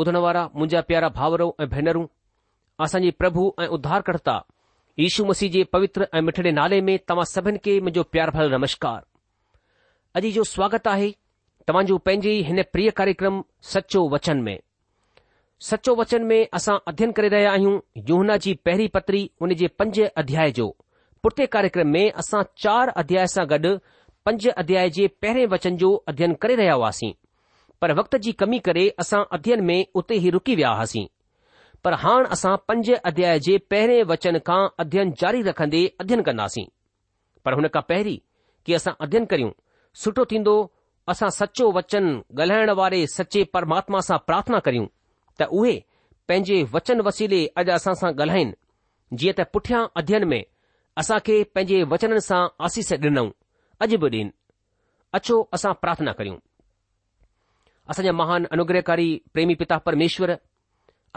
ॿुधण वारा मुंजा प्यारा भावरो ऐं भेनरूं असांजी प्रभु ऐं उद्धारकर््ता यीशू मसीह जे पवित्र ऐं मिठड़े नाले मे तव्हां सभिने खे मुंहिंजो प्यार भल नमस्कार अॼु जो स्वागत आहे तव्हांजो पैंज हिन प्रिय कार्यक्रम सचो वचन मे सचो वचन मे असां अध्ययन करे रहिया आहियूं यूहना जी पहिरी पत्री हुन जे पंज अध्याय जो पुर्ते कार्यक्रम में असां चार अध्याय सां गॾु पंज अध्याय जे पहिरें वचन जो अध्ययन करे रहिया हुआसीं पर वक्त जी कमी करे असां अध्ययन में उते ई रुकी विया हुआसीं पर हाणे असां पंज अध्याय जे पहिरें वचन खां अध्ययन जारी रखंदे अध्ययन कंदासीं पर हुन खां पहिरीं की असां अध्ययन करियूं सुठो थींदो असां सचो वचन ॻाल्हाइण वारे सचे परमात्मा सां प्रार्थना करियूं त उहे पंहिंजे वचन वसीले अॼु असां सां ॻाल्हाइनि जीअं त पुठियां अध्ययन में असां खे पंहिंजे वचननि सां आसीस ॾिनऊं अॼु बि ॾीन अचो असां प्रार्थना करियूं असांजा महान अनुग्रहकारी प्रेमी पिता परमेश्वर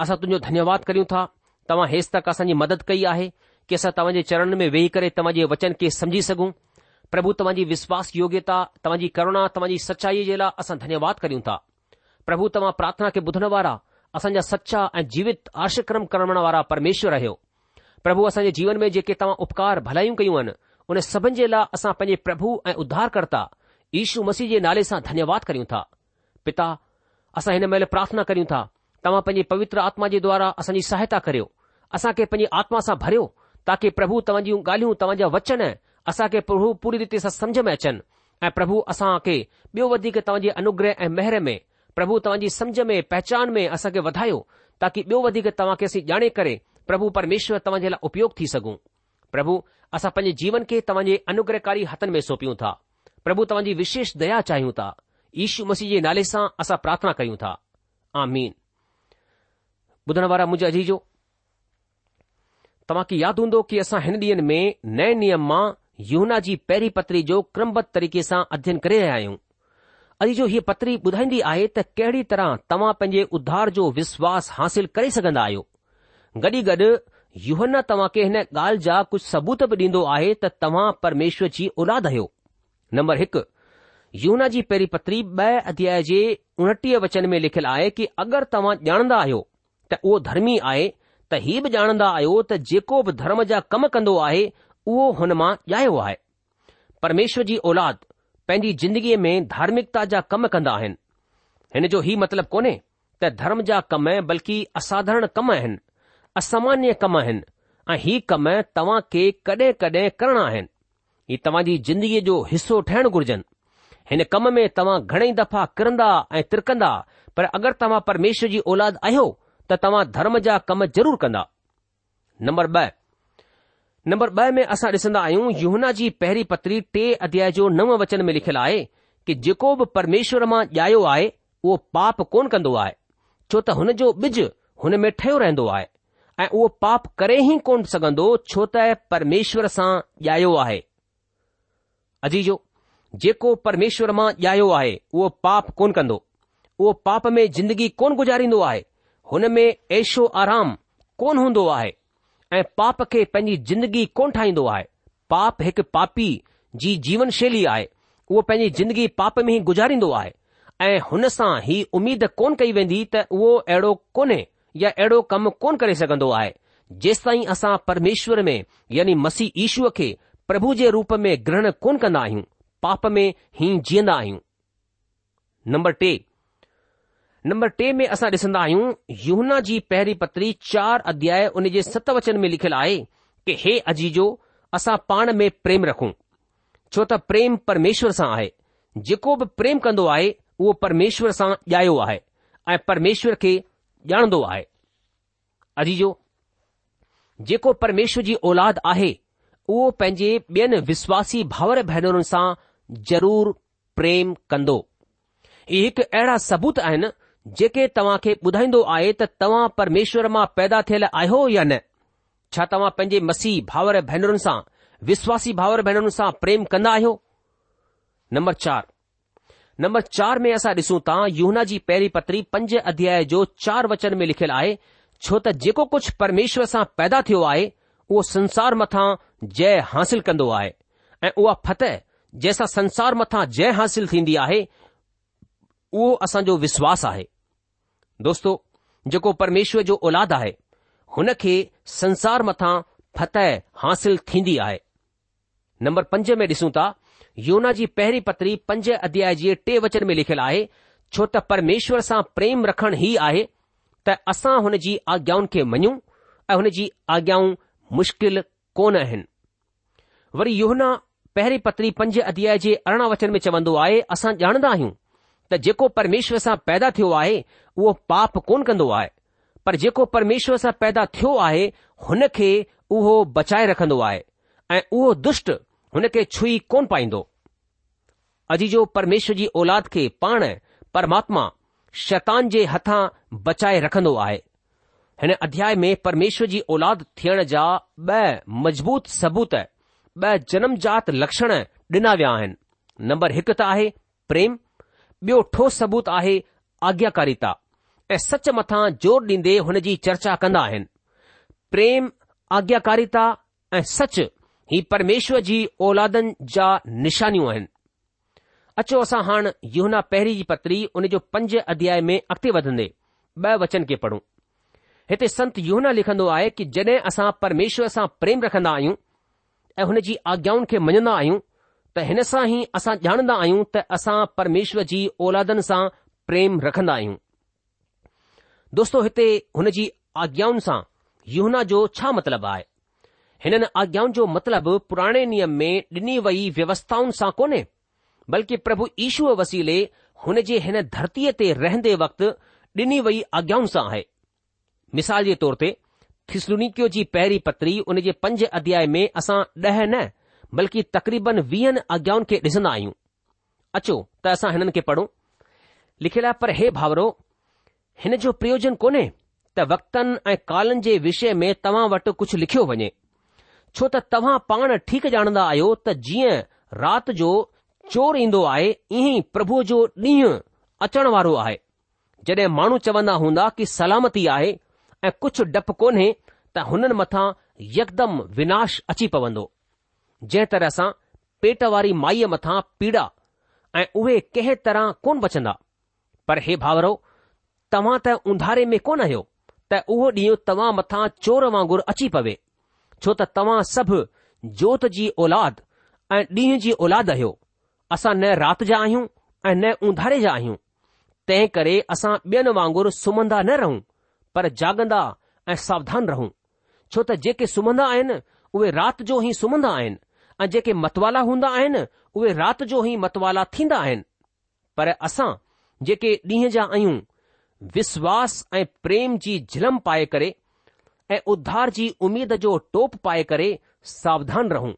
असां तुंजो धन्यवाद करियूं था तव्हां हेसि तक असांजी मदद कई आहे कि असां तव्हांजे चरण में वेही करे तव्हांजे वचन के समझी सघूं प्रभु तव्हांजी विश्वास योग्यता तव्हांजी करुणा तव्हांजी सचाईअ जे लाइ असां धन्यवाद करियूं था प्रभु तव्हां प्रार्थना के बुधण वारा असांजा सच्चा ऐं जीवित आश्रम करण वारा परमेश्वर आहियो प्रभु असां जे जीवन में जेके तव्हां उपकार भलाइयूं कयूं अन उन सभिनी जे लाइ असां पंहिंजे प्रभु ऐं उद्धारकर्ता ईशू मसीह जे नाले सां धन्यवाद करियूं था पिता असां हिन महिल प्रार्थना कयूं था तव्हां पंहिंजे पवित्र आत्मा जे द्वारा असांजी सहायता करियो असांखे पंहिंजी आत्मा सां भरियो ताकी प्रभु तव्हां जूं ॻाल्हियूं तव्हांजा वचन असांखे प्रभु पूरी रीति सां सम्झ में अचनि ऐं प्रभु असांखे तव्हांजे अनुग्रह ऐं मेहर में प्रभु तव्हांजी समझ में पहचान में असांखे वधायो ताकी ॿियो वधीक तव्हांखे असीं ॼाणे करे प्रभु परमेश्वर तव्हांजे लाइ उपयोग थी सघूं प्रभु असां पंहिंजे जीवन खे तव्हांजे अनुग्रहकारी हथनि में सौंपियूं था प्रभु तव्हांजी विशेष दया चाहियूं था ईशू मसीह जे नाले सां असां प्रार्थना कयूं था आमीन अजीजो तव्हांखे यादि हूंदो की असां हिन ॾींहं में नए नियम मां युवना जी पहिरी पत्री जो क्रमबद्ध तरीक़े सां अध्ययन करे रहिया आहियूं अजी जो हीअ पत्री ॿुधाईंदी आहे त कहिड़ी तरह तव्हां पंहिंजे उधार जो विश्वास हासिल करे सघंदा आहियो गॾु गॾु युवना तव्हां खे हिन ॻाल्हि जा कुझु सबूत बि डि॒न्दो आहे त तव्हां परमेश्वर जी औलाद आहियो नंबर हिकु यूना जी पहिरीं पत्री ॿ अध्याय जे उणटीह वचन में लिखियलु आहे कि अगरि तव्हां ॼाणंदा आहियो त उहो धर्मी आहे त ही बि ॼाणंदा आहियो त जेको बि धर्म जा कम कंदो आहे उहो हुन मां ॼायो आहे परमेश्वर जी औलाद पंहिंजी जिंदगीअ में धार्मिकता जा कम कंदा आहिनि हिन जो ई मतिलबु कोन्हे त धर्म जा कम बल्कि असाधारण कम आहिनि असामान्य कम आहिनि ऐं ही कम तव्हां खे कडहिं कडहिं करणा आहिनि ही तव्हां जी ज़िंदगीअ जो हिसो ठहिण घुर्जनि हिन कम में तव्हां घणई दफ़ा किरंदा ऐं तिरकंदा पर अगरि तव्हां परमेश्वर जी औलाद आहियो त तव्हां धर्म जा कम ज़रूर कंदा नंबर ब नंबर ॿ में असां ॾिसंदा आहियूं युना जी पहिरीं पत्री टे अध्याय जो नव वचन में लिखियलु आहे कि जेको बि परमेश्वर मां ॼायो आहे उहो पाप कोन कंदो आहे छो त हुनजो ॿिज हुन में ठहियो रहंदो आहे ऐं उहो पाप करे ई कोन सघंदो छो त परमेश्वर सां ॼायो आहे जेको परमेश्वर मां ॼायो आहे उहो पाप कोन कंदो उहो पाप में जिंदगी कोन गुज़ारींदो आहे हुन में ऐशो आराम कोन हूंदो आहे ऐं पाप खे पंहिंजी जिंदगी कोन ठाहींदो आहे पाप हिकु पापी जी जीवन शैली आहे उहो पंहिंजी जिंदगी पाप में ई गुज़ारींदो आहे ऐं हुनसां ही उमीद कोन कई वेंदी त उहो अहिड़ो कोन्हे या अहिड़ो कमु कोन करे सघंदो आहे जेंस असां परमेश्वर में यानी मसीह ईश्व खे प्रभु जे रूप में ग्रहण कोन्ह कंदा आहियूं पाप में ही जीअंदा आहियूं नंबर टे नंबर टे में असां ॾिसंदा आहियूं यूना जी पहिरीं पत्री चार अध्याय उन जे सत वचन में लिखियलु आहे कि हे अजीजो असां पाण में प्रेम रखूं छो त प्रेम परमेश्वर सां आहे जेको बि प्रेम कंदो आहे उहो परमेश्वर सां ॼायो आहे ऐं परमेश्वर खे ॼाणंदो आहे अजीजो जेको परमेश्वर जी औलाद आहे उहो पंहिंजे ॿियनि विश्वासी भाउर भेनरुनि सां ज़रूर प्रेम कंदो ई हिकु अहिड़ा सबूत आहिनि जेके तव्हांखे ॿुधाईंदो आहे त तव्हां परमेश्वर मां पैदा थियल आहियो या न छा तव्हां पंहिंजे मसीह भावर भेनरुनि सां विश्वासी भाउर भेनरुनि सां प्रेम कंदा आहियो नम्बर चार नम्बर चार में असां ॾिसूं था युना जी पहिरीं पत्री पंज अध्याय जो चार वचन में लिखियलु आहे छो त जेको कुझु परमेश्वर सां पैदा थियो आहे उहो संसार मथां जय हासिल कंदो आहे ऐं उहा फतह जंहिंसां संसार मथां जय हासिल थींदी आहे उहो असांजो विश्वासु आहे दोस्तो जेको परमेश्वर जो औलाद आहे हुन खे संसार मथां फ़तह हासिल थींदी आहे नम्बर पंज में ॾिसूं था योना जी पहिरीं पत्री पंज अध्याय जे टे वचन में लिखियलु आहे छो त परमेश्वर सां प्रेम रखण ई आहे त असां हुन जी आज्ञाउनि खे मञूं ऐं हुन जी आज्ञाऊं मुश्किल कोन आहिनि वरी पहिरीं पत्री पंज अध्याय जे अरिड़हं वचन में चवंदो आहे असां ॼाणंदा आहियूं त जेको परमेश्वर सां पैदा थियो आहे उहो पाप कोन कंदो आहे पर जेको परमेश्वर सां पैदा थियो आहे हुन खे उहो बचाए रखंदो आहे ऐं उहो दुष्ट हुन खे छुई कोन पाईंदो अॼ जो परमेश्वर जी औलाद खे पाण परमात्मा शैतान जे हथां बचाए रखंदो आहे हिन अध्याय में परमेश्वर जी औलाद थियण जा ॿ मज़बूत सबूत है। ब॒ जनम जात लक्षण डि॒ना विया आहिनि नंबर हिकु त आहे प्रेम ॿियो ठोस सबूत आहे आज्ञाकारिता ऐं सच मथां ज़ोर ॾींदे हुन जी चर्चा कंदा आहिनि प्रेम आज्ञाकारिता ऐं सच ही परमेश्वर जी औलादनि जा निशानियूं आहिनि अचो असां हाणे यूहना पहिरीं जी पत्री उन जो पंज अध्याय में अॻिते वधंदे ब वचन खे पढ़ूं हिते संत युहना लिखंदो आहे कि जड॒हिं असां परमेश्वर सां प्रेम रखंदा आहियूं ऐं हुन जी आज्ञाउनि खे मञंदा आहियूं त हिन सां ई असां ॼाणंदा आहियूं त असां परमेश्वर जी औलादनि सां प्रेम रखंदा आहियूं दोस्तो हिते हुन जी आज्ञाउनि सां युना जो छा मतिलबु आहे हिननि आज्ञाउनि जो मतिलब पुराणे नियम में डि॒नी वई व्यवस्थाउनि सां कोन्हे बल्कि प्रभु ईशूअ वसीले हुन जे हिन धरतीअ ते रहंदे वक़्तु ॾिनी वई आज्ञाउनि सां आहे मिसाल जे तौर ते खिसलूनिकियो जी पहिरीं पत्री उन जे पंज अध्याय में असां ॾह न बल्कि तक़रीबन वीहनि आज्ञाउनि खे ॾिसंदा आहियूं अचो त असां हिननि खे पढ़ूं लिखियलु आहे पर हे भाउरो हिन जो प्रयोजन कोन्हे त वक्तनि ऐं कालनि जे विषय में तव्हां वटि कुझु लिखियो वञे छो त तव्हां पाण ठीकु ॼाणंदा आहियो त जीअं राति जो चोर ईंदो आहे ईअं ई प्रभुअ जो ॾींहुं अचण वारो आहे जॾहिं माण्हू चवंदा हूंदा कि सलामती आहे ऐं कुझु डपु कोन्हे त हुननि मथां यकदमि विनाश अची पवंदो जंहिं तरह सां पेट वारी माईअ मथां पीड़ा ऐं उहे कंहिं तरह कोन बचंदा पर हे भाउरो तव्हां त उंधारे में कोन आहियो त उहो ॾींहुं तव्हां मथां चोर वांगुरु अची पवे छो त तव्हां सभु जोत जी औलाद ऐं ॾींहं जी औलाद आहियो असां न राति जा आहियूं ऐं न उंधारे जा आहियूं तंहिं करे असां ॿियनि वांगुरु सुम्हंदा न रहूं पर जागंदा ऐं सावधान रहूं छो त जेके सुम्हंदा आहिनि उहे राति जो ई सुम्हंदा आहिनि ऐं जेके मतवाला हूंदा आहिनि उहे राति जो ई मतवाला थींदा आहिनि पर असां जेके ॾींहं जा आहियूं विश्वास ऐं प्रेम जी झिलम पाए करे ऐं उद्धार जी उमेद जो टोप पाए करे सावधान रहूं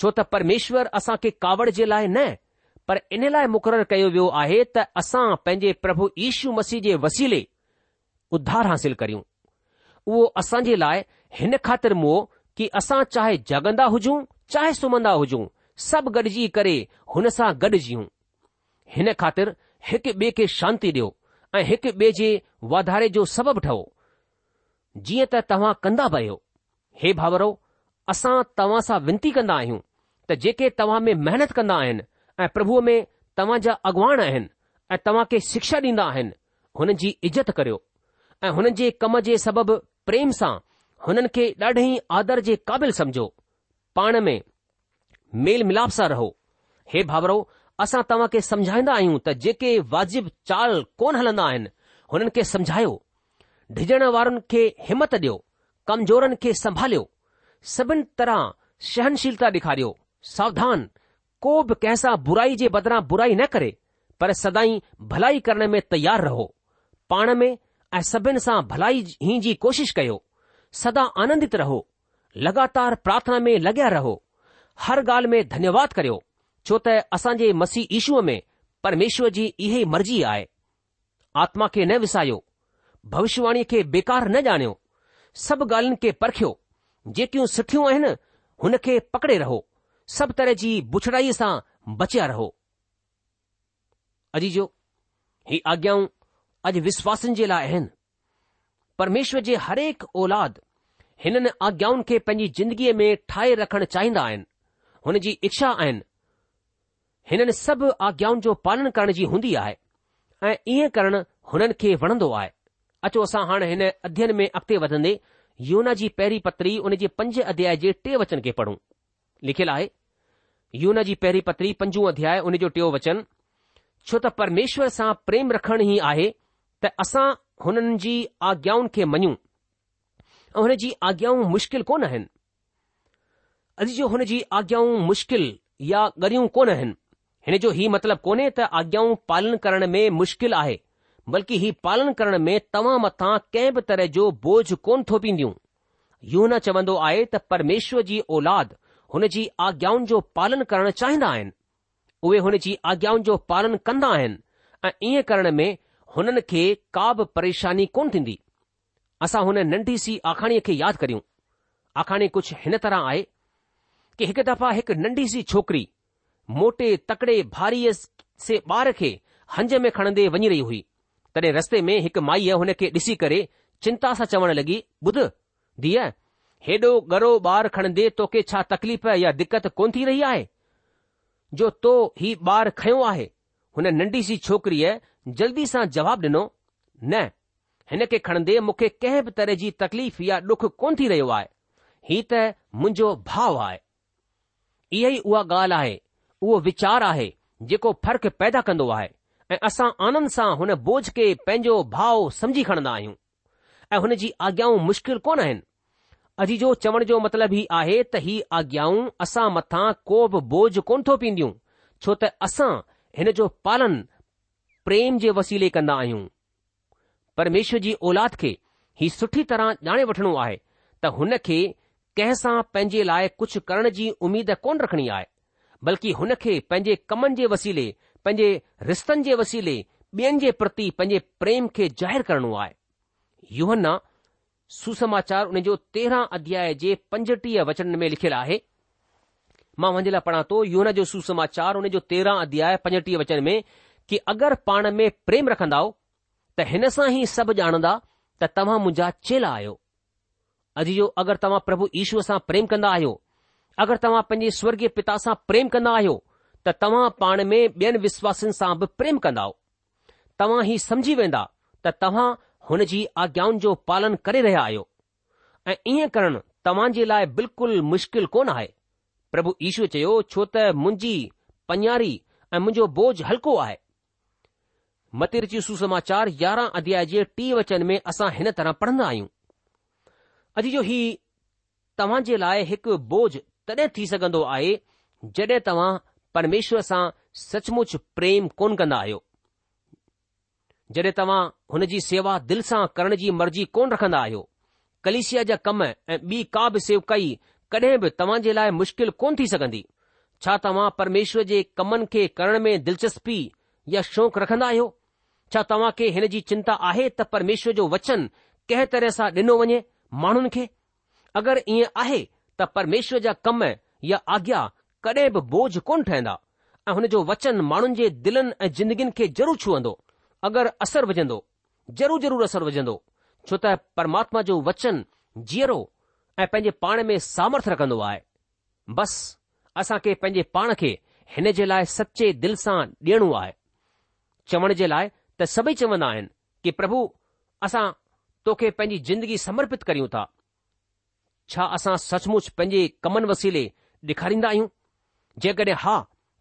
छो त परमेश्वर असां खे कावड़ जे लाइ न पर इन लाइ मुक़ररु कयो वियो आहे त असां पंहिंजे प्रभु यीशू मसीह जे वसीले उद्दार हासिल करियूं उहो असां जे लाइ हिन ख़ातिर मो कि असां चाहे जाॻंदा हुजूं चाहे सुम्हंदा हुजूं सभु गॾिजी करे हुन सां गॾु गॾिजी हिन ख़ातिर हिकु ॿिए खे शांती ॾियो ऐं हिकु ॿिए जे वाधारे जो सबबु ठहो जीअं त तव्हां कंदा पियो हे भावरव असां तव्हां सां विनती कंदा आहियूं त जेके तव्हां में महिनत कंदा आहिनि ऐं प्रभुअ में तव्हां जा अॻवान आहिनि ऐं तव्हां खे शिक्षा ॾींदा आहिनि हुन जी इज़त करियो ऐं हुननि जे कम जे सबबि प्रेम सां हुननि खे ॾाढे ई आदर जे क़ाबिल समझो पाण में मेल मिलाप सां रहो हे भाभरव असां तव्हां खे समझाईंदा आहियूं त जेके वाजिब चाल कोन हलंदा आहिनि हुननि खे समझायो डिॼण वारनि खे हिमत ॾियो कमजोरनि खे संभालियो सभिनि तरह सहनशीलता ॾेखारियो सावधान को बि कंहिंसां बुराई जे बदिरां बुराई न करे पर सदाई भलाई करण में तयार रहो पाण में सभिनि सां भलाई जी कोशिश कयो सदा आनंदित रहो लगातार प्रार्थना में लॻिया रहो हर ॻाल्हि में धन्यवाद करियो छो त असांजे मसीह ईशूअ में परमेश्वर जी इहा ई मर्ज़ी आहे आत्मा खे न विसायो भविष्यवाणीअ खे बेकार न ॼाणियो सभु ॻाल्हियुनि खे परखियो जेकियूं सुठियूं आहिनि हुनखे पकड़े रहो सभु तरह जी बुछड़ाईअ सां बचिया रहो अजी आज्ञाऊं अॼु विश्वासनि जे लाइ आहिनि परमेश्वर जे हरेक औलाद हिननि आज्ञाउनि खे पंहिंजी जिंदगीअ में ठाहे रखणु चाहींदा आहिनि हुन जी इच्छा आहिनि हिननि सभु आज्ञाउनि जो पालन करण जी हूंदी आहे ऐं ईअं करणु हुननि खे वणंदो आहे अचो असां हाणे हिन अध्ययन में अॻिते वधंदे यूना जी पहिरीं पत्री जे पंज अध्याय जे टे वचन खे पढ़ूं लिखियलु आहे यौन जी पहिरीं पत्री पंज अध्याय उन जो टियों वचन छो त परमेश्वर सां प्रेम रखण ई आहे त असां हुननि जी आज्ञाउनि खे मञूं ऐं हुन जी आज्ञाऊं मुश्किल कोन आहिनि अॼु जो हुन जी आज्ञाऊं मुश्किल या गरियूं कोन आहिनि हिन जो हीउ मतिलबु कोन्हे त आज्ञाऊं पालन करण में मुश्किल आहे बल्कि हीउ पालन करण में तव्हां मथां कंहिं बि तरह जो बोझ कोन थोपींदियूं पींदियूं यू न चवंदो आहे त परमेश्वर जी औलाद हुन जी आज्ञाउनि जो पालन करणु चाहींदा आहिनि उहे हुन जी आज्ञाउनि जो पालन कंदा आहिनि ऐं ईअं करण में हुननि खे का बि परेशानी कोन थींदी असां हुन नंढी सी आखाणीअ खे यादि करियूं आखाणी कुझु हिन तरह आहे कि हिकु दफ़ा हिकु नंढी सी छोकिरी मोटे तकड़े भारीअ से ॿार खे हंज में खणंदे वञी रही हुई तॾहिं रस्ते में हिकु माईअ हुन खे ॾिसी करे चिंता सां चवणु लॻी ॿुध धीअ हेॾो गरो ॿारु खणंदे तोखे छा तकलीफ़ या दिक़त कोन थी रही आहे जो तो हीउ ॿारु खंयो आहे हुन नंढी सी छोकिरीअ जल्दी सां जवाब ॾिनो न हिन खे खणंदे मूंखे कंहिं बि तरह जी तकलीफ़ या ॾुख कोन थी रहियो आहे हीउ त मुंहिंजो भाउ आहे इहा ई उहा ॻाल्हि आहे उहो वीचारु आहे जेको फ़र्क़ु पैदा कंदो आहे ऐं असां आनंद सां हुन बोझ खे पंहिंजो भाउ समझी खणंदा आहियूं ऐं हुन जी आज्ञाऊं मुश्किल कोन आहिनि अजी जो चवण जो मतिलबु ई आहे त हीअ आज्ञाऊं असां मथां को बि बोझ कोन थो पवंदियूं छो त असां हिन जो पालन प्रेम जे वसीले कंदा आहियूं परमेश्वर जी औलाद खे ही सुठी तरह ॼाणे वठणो आहे त हुन खे कंहिंसां पंहिंजे लाइ कुझु करण जी उमीद कोन रखणी आहे बल्कि हुन खे पंहिंजे कमनि जे वसीले पंहिंजे रिश्तनि जे वसीले ॿियनि जे प्रति पंहिंजे प्रेम खे ज़ाहिरु करणो आहे यूहन सुसमाचार उन जो तेरहं अध्याय जे पंजटीह वचन में लिखियलु आहे मां वञे लाइ पढ़ा थो यून जो सुसमाचार हुन जो तेरहं अध्याय पंजटीह वचन में कि अगरि पाण में प्रेम रखंदव त हिन सां ई सभु ॼाणंदा त तव्हां मुंहिंजा चेला आहियो अॼु जो अगरि तव्हां प्रभु ईश्वर सां प्रेम कंदा आहियो अगरि तव्हां पंहिंजे स्वर्गीय पिता सां प्रेम कंदा आहियो त तव्हां पाण में ॿियनि विश्वासनि सां बि प्रेम कंदा तव्हां ई समझी वेंदा त तव्हां हुन जी आज्ञाउनि जो पालन करे रहिया आहियो ऐं ईअं करणु तव्हां जे लाइ बिल्कुलु मुश्किल कोन आहे પ્રભુ ઈસુ ચયો છોત મુંજી પняરી એ મજો બોજ હલકો આહે મતિરજી સુ સમાચાર 11 અધ્યાય 3 वचन મે અસા હન તરહ પઢના આયુ અજી જો હી તવાજે લાય હક બોજ તદે થી સકંદો આયે જડે તવા પરમેશ્વરસા સચમુચ પ્રેમ કોન કના આયો જડે તવા હનજી સેવા દિલસા કરનજી મરજી કોન રખના આયો કલીશિયા જા કમ એ બી કાબ સેવ કઈ कॾहिं बि तव्हां जे लाइ मुश्किल कोन थी सघंदी छा तव्हां परमेश्वर जे कमनि खे करण में दिलचस्पी या शौक़ु रखंदा आहियो छा तव्हां खे हिन जी चिंता आहे त परमेश्वर जो वचन कंहिं तरह सां ॾिनो वञे माण्हुनि खे अगरि ईअं आहे त परमेश्वर जा कम या आज्ञा कॾहिं बि बोझ कोन ठहंदा ऐं हुन जो वचन माण्हुनि जे दिलनि ऐं जिंदगीन खे ज़रूरु छुहंदो अगरि असर विझंदो ज़रूरु ज़रूरु असर विझंदो छो त परमात्मा जो वचन जीअरो ऐं पंहिंजे पाण में सामर्थ रखंदो आहे बस असां खे पंहिंजे पाण खे हिन जे लाइ सचे दिलि सां ॾियणो आहे चवण जे लाइ त सभई चवंदा आहिनि कि प्रभु असां तोखे पंहिंजी ज़िंदगी समर्पित करियूं था छा असां सचमुच पंहिंजे कमन वसीले ॾेखारींदा आहियूं जेकॾहिं हा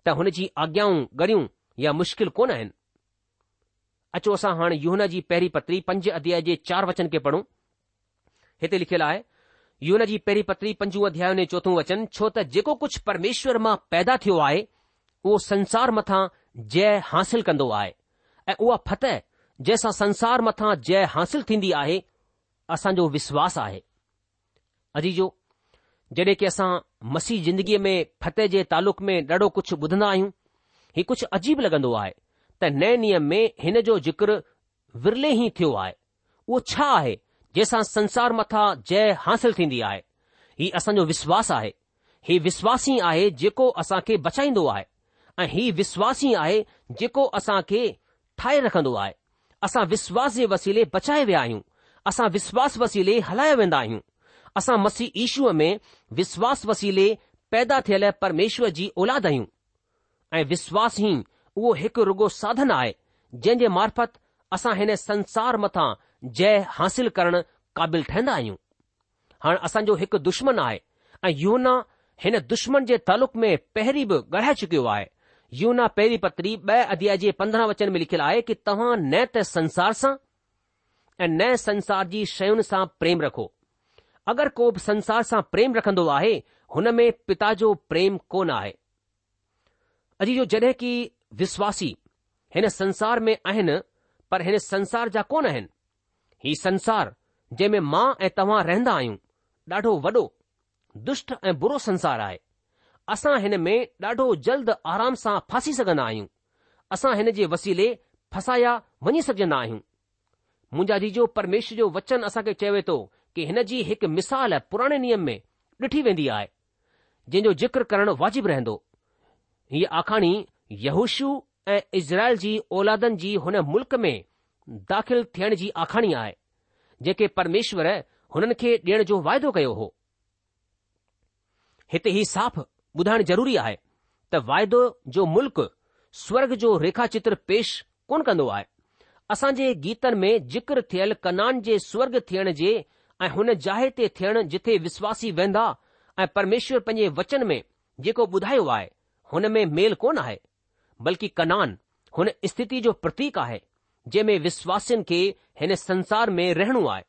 त हुन जी आज्ञाऊं गरियूं या मुश्किल कोन आहिनि अचो असां हाणे यूहन जी पहिरीं पत्री पंज अध्याय जे चार वचन खे पढ़ूं हिते लिखियलु आहे योन जी पहिरीं पत्री पंजू अध्यायुनि چوتھو وچن छो त जेको कुझु परमेश्वर मां पैदा थियो आहे उहो संसार मथां जय हासिल कन्दो आहे ऐं उहा फतह जंहिंसां संसार मथां जय हासिलु थींदी आहे असांजो विश्वास आहे अजीजो जॾहिं की असां मसीह जिंदगीअ में फतह जे तालुक़ में ॾाढो कुझु ॿुधन्दा आहियूं हीउ कुझु अजीबु लॻंदो आहे त नए नियम में हिन जो जिक्रु विरले ई थियो आहे उहो छा आहे जंहिंसां संसार मथां जय हासिल थींदी आहे ही असांजो विश्वास आहे ही विश्वास ई आहे जेको खे बचाईंदो आहे ऐं ही विश्वास ई आहे जेको असां खे ठाहे रखंदो आहे असां विश्वास जे वसीले बचाए विया आहियूं असां विश्वास वसीले हलाया वेंदा आहियूं असां मसीह ईशूअ में विश्वास वसीले पैदा थियल परमेश्वर जी औलाद आहियूं ऐं विश्वास ई उहो हिकु रुगो साधन आहे जंहिं जे मार्फत असां संसार मथां जय हासिल करण क़ाबिल ठहंदा आहियूं हाणे असांजो हिकु दुश्मन आहे ऐं यूना हिन दुश्मन जे तालुक में पहिरीं बि ॻढाए चुकियो आहे यूना पहिरीं पत्री ब॒ अध्याय पंद्रहं वचन में लिखियलु आहे कि तव्हां न त संसार सां ऐं न संसार जी शयुनि सां प्रेम रखो अगरि को बि संसार सां प्रेम रखंदो आहे हुन में पिता जो प्रेम कोन आहे अॼु जो जॾहिं की विश्वासी हिन संसार में आहिनि पर हिन संसार जा कोन आहिनि ही संसार जंहिं में मां ऐं तव्हां रहंदा आहियूं ॾाढो वॾो दुष्ट ऐं बुरो संसार आहे असां हिन में ॾाढो जल्द आराम सां फासी सघंदा आहियूं असां हिन जे वसीले फसाया वञी सघजंदा आहियूं मुंहिंजा जीजो परमेश्वर जो वचन असां खे चवे थो कि हिन जी हिकु मिसाल पुराणे नियम में ॾिठी वेंदी आहे जंहिंजो जिक्र करणु वाजिबु रहंदो हीअ आखाणी यहूशू ऐं इज़राइल जी औलादनि जी हुन मुल्क़ में दाखिल थियण जी आखाणी आहे जेके परमेश्वरु हुननि खे डि॒यण जो वाइदो कयो हो हिते ही साफ़ ॿुधाइण ज़रूरी आहे त वाइदो जो मुल्क स्वर्ग जो रेखा पेश कोन कन्दो आहे असां जे गीतनि में जिक्र थियलु कनान जे स्वर्ग थियण जे ऐं हुन जाहे ते थियणु जिथे विश्वासी वेंदा ऐं परमेश्वर पंहिंजे वचन में जेको ॿुधायो आहे हुन में मेल कोन आहे बल्कि कनानु हुन स्थिति जो प्रतीक आहे जंहिं में विश्वासियुनि खे हिन संसार में रहणो आहे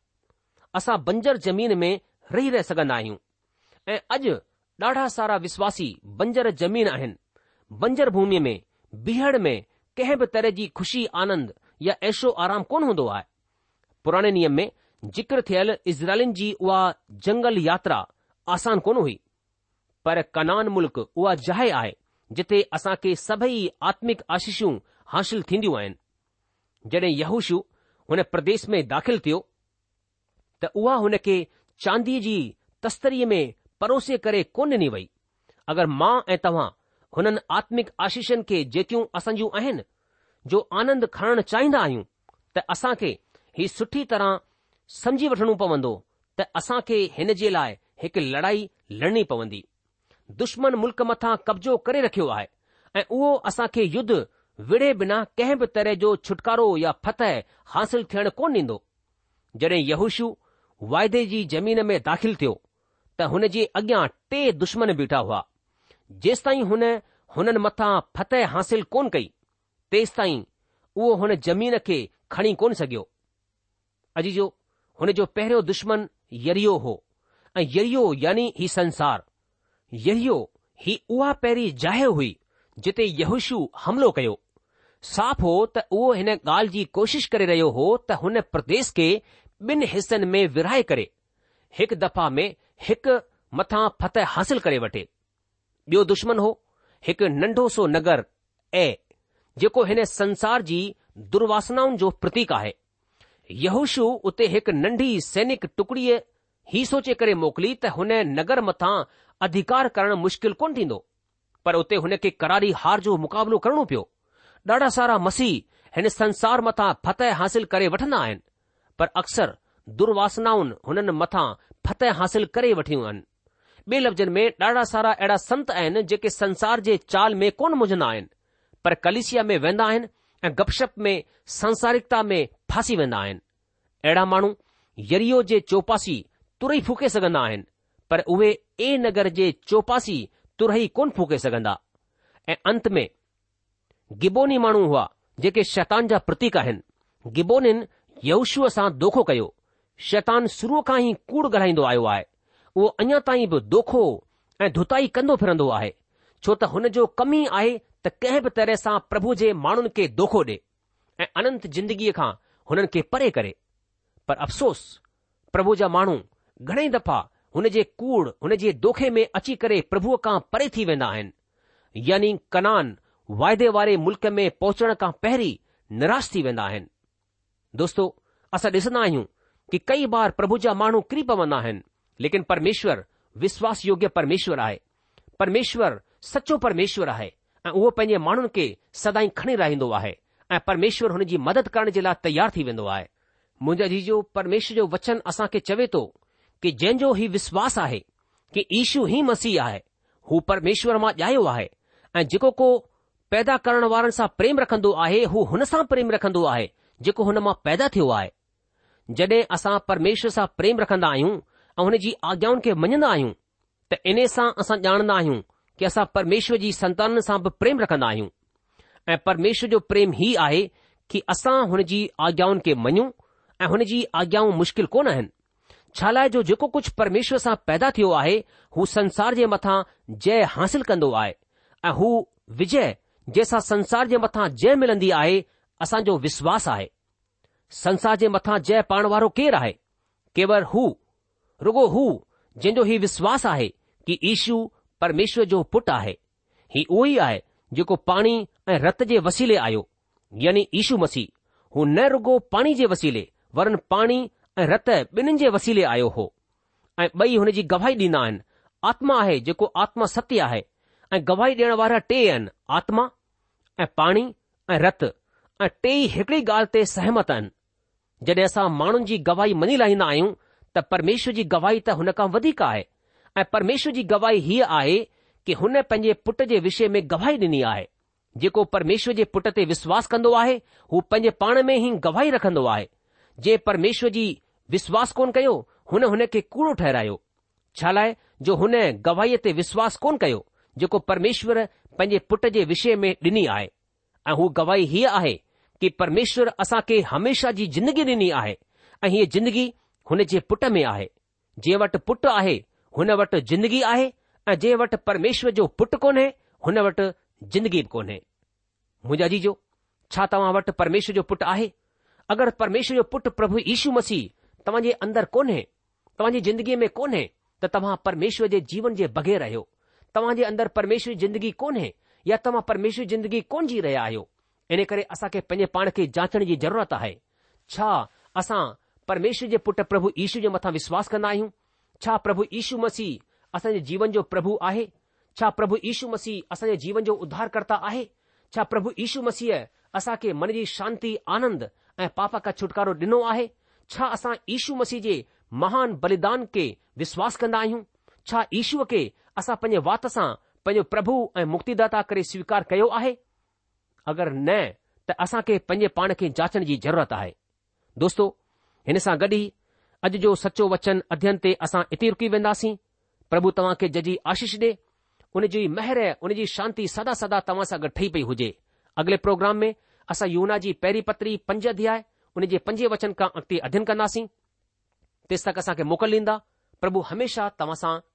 असां बंजर ज़मीन में रही रह सघंदा आहियूं ऐं अॼु ॾाढा सारा विश्वासी बंजर ज़मीन आहिनि बंजर भूमि में बीहड़ में कंहिं बि तरह जी खुशी आनंद या ऐशो आराम कोन हूंदो आहे पुराणे नियम में जिक्र थियल इज़राइलिन जी उहा जंगल यात्रा आसान कोन हुई पर कनान मुल्क़ उहा जाइ आहे जिथे असां खे सभई आत्मिक आशीषूं हासिल थींदियूं आहिनि जॾहिं यहूशू हुन प्रदेस में दाख़िल थियो त उहा हुन खे चांदीअ जी तस्तरीअ में परोसे करे कोन ॾिनी वई अगरि मां ऐं तव्हां हुननि आत्मिक आशीषनि खे जेकियूं असां आहिनि जो आनंद खणणु चाहींदा आहियूं त असां खे ही सुठी तरह समझी वठणो पवंदो त असां खे हिन जे लाइ हिकु लड़ाई लड़णी पवंदी दुश्मन मुल्क मथां कब्ज़ो करे रखियो आहे ऐं उहो असां खे युद्ध विड़े बिना कंहिं बि तरह जो छुटकारो या फतह हासिल थियण कोन ईंदो जड॒ यहुशु वाइदे जी ज़मीन में दाख़िल थियो त हुन जे अॻियां टे दुश्मन बीठा हुआ जेस ताईं हुन हुननि मथां फतह हासिल कोन कई तेसत ताईं उहो हुन ज़मीन खे खणी कोन सघियो अॼु जो हुन जो पहिरियों दुश्मन यरियो हो ऐं यरियो यानी ही संसार यरियो ही उहा पहिरीं जाइ हुई जिते यहूशु हमिलो कयो साफ़ हो त उहो हिन ॻाल्हि जी कोशिश करे रहियो हो त हुन प्रदेश खे ॿिनि हिसनि में विराए करे हिकु दफ़ा में हिकु मथा फतह हासिल करे वठे ॿियो दुश्मन हो हिकु नंढो सो नगर ए जेको हिन संसार जी दुर्वासनाउनि जो प्रतीक आहे यहुशू उते हिकु नंढी सैनिक टुकड़ीअ ही सोचे करे मोकिली त हुन नगर मथा अधिकार करणु मुश्किल कोन थींदो पर उते हुन खे करारी हार जो मुक़ाबिलो करणो पियो ॾाढा सारा मसीह हिन संसार मथां फतह हासिल करे वठंदा आहिनि पर अक्सर दुर्वासनाउनि हुननि मथां फतह हासिल करे वठियूं आहिनि ॿिए लफ़्ज़नि में ॾाढा सारा अहिड़ा संत आहिनि जेके संसार जे चाल में कोन मुझंदा आहिनि पर कलिसिया में वेंदा आहिनि ऐं गपशप में संसारिकता में फासी वेंदा आहिनि अहिड़ा माण्हू यरियो जे चौपासी तुरई फूके सघंदा आहिनि पर उहे ए नगर जे चौपासी तुरई कोन फूके सघंदा ऐं अंत में गिबोनी माण्हू हुआ जेके शैतान जा प्रतीक आहिनि गिबोनिन यवशुअ सां दोखो कयो शैतान शुरूअ खां ई कूड़ ॻाल्हाईंदो आयो आहे उहो अञा ताईं बि दोखो ऐं धुताई कंदो फिरंदो आहे छो त हुन जो कमी आहे त कंहिं बि तरह सां प्रभु जे माण्हुनि खे दोखो ॾे ऐं अनंत जिंदगीअ खां हुननि खे परे करे पर अफ़सोस प्रभु जा माण्हू घणे दफ़ा हुन जे कूड़ हुन जे दोखे में अची करे प्रभुअ खां परे थी वेंदा आहिनि यानी कनान વાયદેવારે મુલક મે પહોંચણ કા પહેરી નિરાશ થી વેnda હે દોસ્તો અસા દિસના આયુ કે કઈ બાર પ્રભુ જો માણો કૃપ વના હે લેકિન પરમેશ્વર વિશ્વાસયોગ્ય પરમેશ્વર આય પરમેશ્વર સચો પરમેશ્વર આય ઓ પે મેણન કે સદાઈ ખણી રહીndo વા હે પરમેશ્વર હોની જી મદદ કરણ જલા તૈયાર થી વેndo આય મુજે જી જો પરમેશ્વર જો વચન અસા કે ચવે તો કે જેં જો હી વિશ્વાસ આહે કે ઈશુ હી મસી આહે હો પરમેશ્વર માં જાયો વા હે જકો કો पैदा करण वारनि सां प्रेम रखंदो आहे हू हुन सां प्रेम रखंदो आहे जेको हुन मां पैदा थियो आहे जॾहिं असां परमेश्वर सां प्रेम रखंदा आहियूं ऐं हुन जी आज्ञाउनि खे मञंदा आहियूं त इन सां असां ॼाणंदा आहियूं की असां परमेश्वर जी संताननि सां बि प्रेम रखंदा आहियूं ऐं परमेश्वर जो प्रेम ई आहे कि असां हुन जी आज्ञाउनि खे मञूं ऐं हुन जी आज्ञाऊं मुश्किल कोन आहिनि छा लाइ जो जेको कुझु परमेश्वर सां पैदा थियो आहे हू संसार जे मथां जय हासिल कंदो आहे ऐं हू विजय जंहिंसां संसार जे मथां जय मिलंदी आहे असांजो विश्वास आहे संसार जे मथां जय पण वारो केरु आहे केवल हू रुगो हू जंहिंजो ही विश्वास आहे कि ईशू परमेश्वर जो पुटु आहे हीउ उहो ई आहे जेको पाणी ऐं रत जे वसीले आयो यानी ईशू मसीह हू न रुगो पाणी जे वसीले वरन पाणी ऐं रत ॿिन्हिनि जे वसीले आयो हो ऐं ॿई हुन जी गवाही ॾींदा आहिनि आत्मा आहे जेको आत्मा सत्य आहे ऐं गवाही ॾियण वारा टे आहिनि आत्मा ऐं पाणी ऐं रत ऐं टे ई हिकड़ी ॻाल्हि ते सहमत आहिनि जॾहिं असां माण्हुनि जी गवाही मञी लाहींदा आहियूं त परमेश्वर जी गवाही त हुन खां वधीक आहे ऐं परमेश्वर जी गवाही हीअ आहे कि हुन पंहिंजे पुट जे विषय में गवाही ॾिनी आहे जेको परमेश्वर जे पुट ते विश्वास कंदो आहे हू पंहिंजे पाण में ई गवाही रखंदो आहे जे परमेश्वर जी विश्वास कोन कयो हुन हुन खे कूड़ो ठहिरायो छा लाइ जो हुन गवाहीअ ते विश्वास कोन कयो जेको परमेश्वर पंहिंजे पुट जे विषय में ॾिनी आहे ऐ हू गवाही हीअ आहे कि परमेश्वर असां खे हमेशा जी जिंदगी ॾिनी आहे ऐं हीअ जिंदगी हुन जे पुट में आहे जंहिं वटि पुटु आहे हुन वटि जिंदगी आहे ऐं जंहिं वटि परमेश्वर जो पुटु कोन्हे हुन वटि जिंदगी बि कोन्हे मुंजा जीजो छा तव्हां वटि परमेश्वर जो पुटु आहे अगरि परमेश्वर जो पुटु प्रभु यीशु मसीह तव्हां जे अंदरि कोन्हे तव्हां जी जिंदगीअ में कोन्हे त तव्हां परमेश्वर जे जीवन जे बगे रहियो तव्हां जे अंदरु परमेश्वर ज़िंदगी कोन है या तव्हां परमेश्वर जी ज़िंदगी कोन जी रहिया आहियो इन करे असांखे पंहिंजे पाण खे जाचण जी ज़रूरत आहे छा असां परमेश्वर जे पुटु प्रभु यीशू जे मथां विश्वासु कंदा आहियूं छा प्रभु यीशू मसीह असांजे जीवन जो प्रभु आहे छा प्रभु यीशू मसीह असांजे जीवन जो उद्धारकर्ता आहे छा प्रभु यीशू मसीह असां खे मन जी शांती आनंद ऐं पाप खां छुटकारो ॾिनो आहे छा असां इशू मसीह जे महान बलिदान खे विश्वास कंदा आहियूं छा ईश्व खे असां पंजे वात सां पंजो प्रभु ऐं मुक्तिदाता करे स्वीकार कयो आहे अगरि न त असां खे पंहिंजे पाण खे जाचण जी ज़रूरत आहे दोस्तो हिन सां गॾु ई अॼु जो सचो वचन अध्यन ते असां इते रुकी वेंदासीं प्रभु तव्हां खे जजी आशीष ॾे उन जी महिर उनजी शांती सदा सदा तव्हां सां गॾु ठही पई हुजे अॻिले प्रोग्राम में असां युना जी पहिरीं पत्री पंज अध्याय उन जे पंजे वचन खां अॻिते अध्ययन कंदासीं पुस्तक असांखे मोकल ॾींदा प्रभु हमेशह तव्हां सां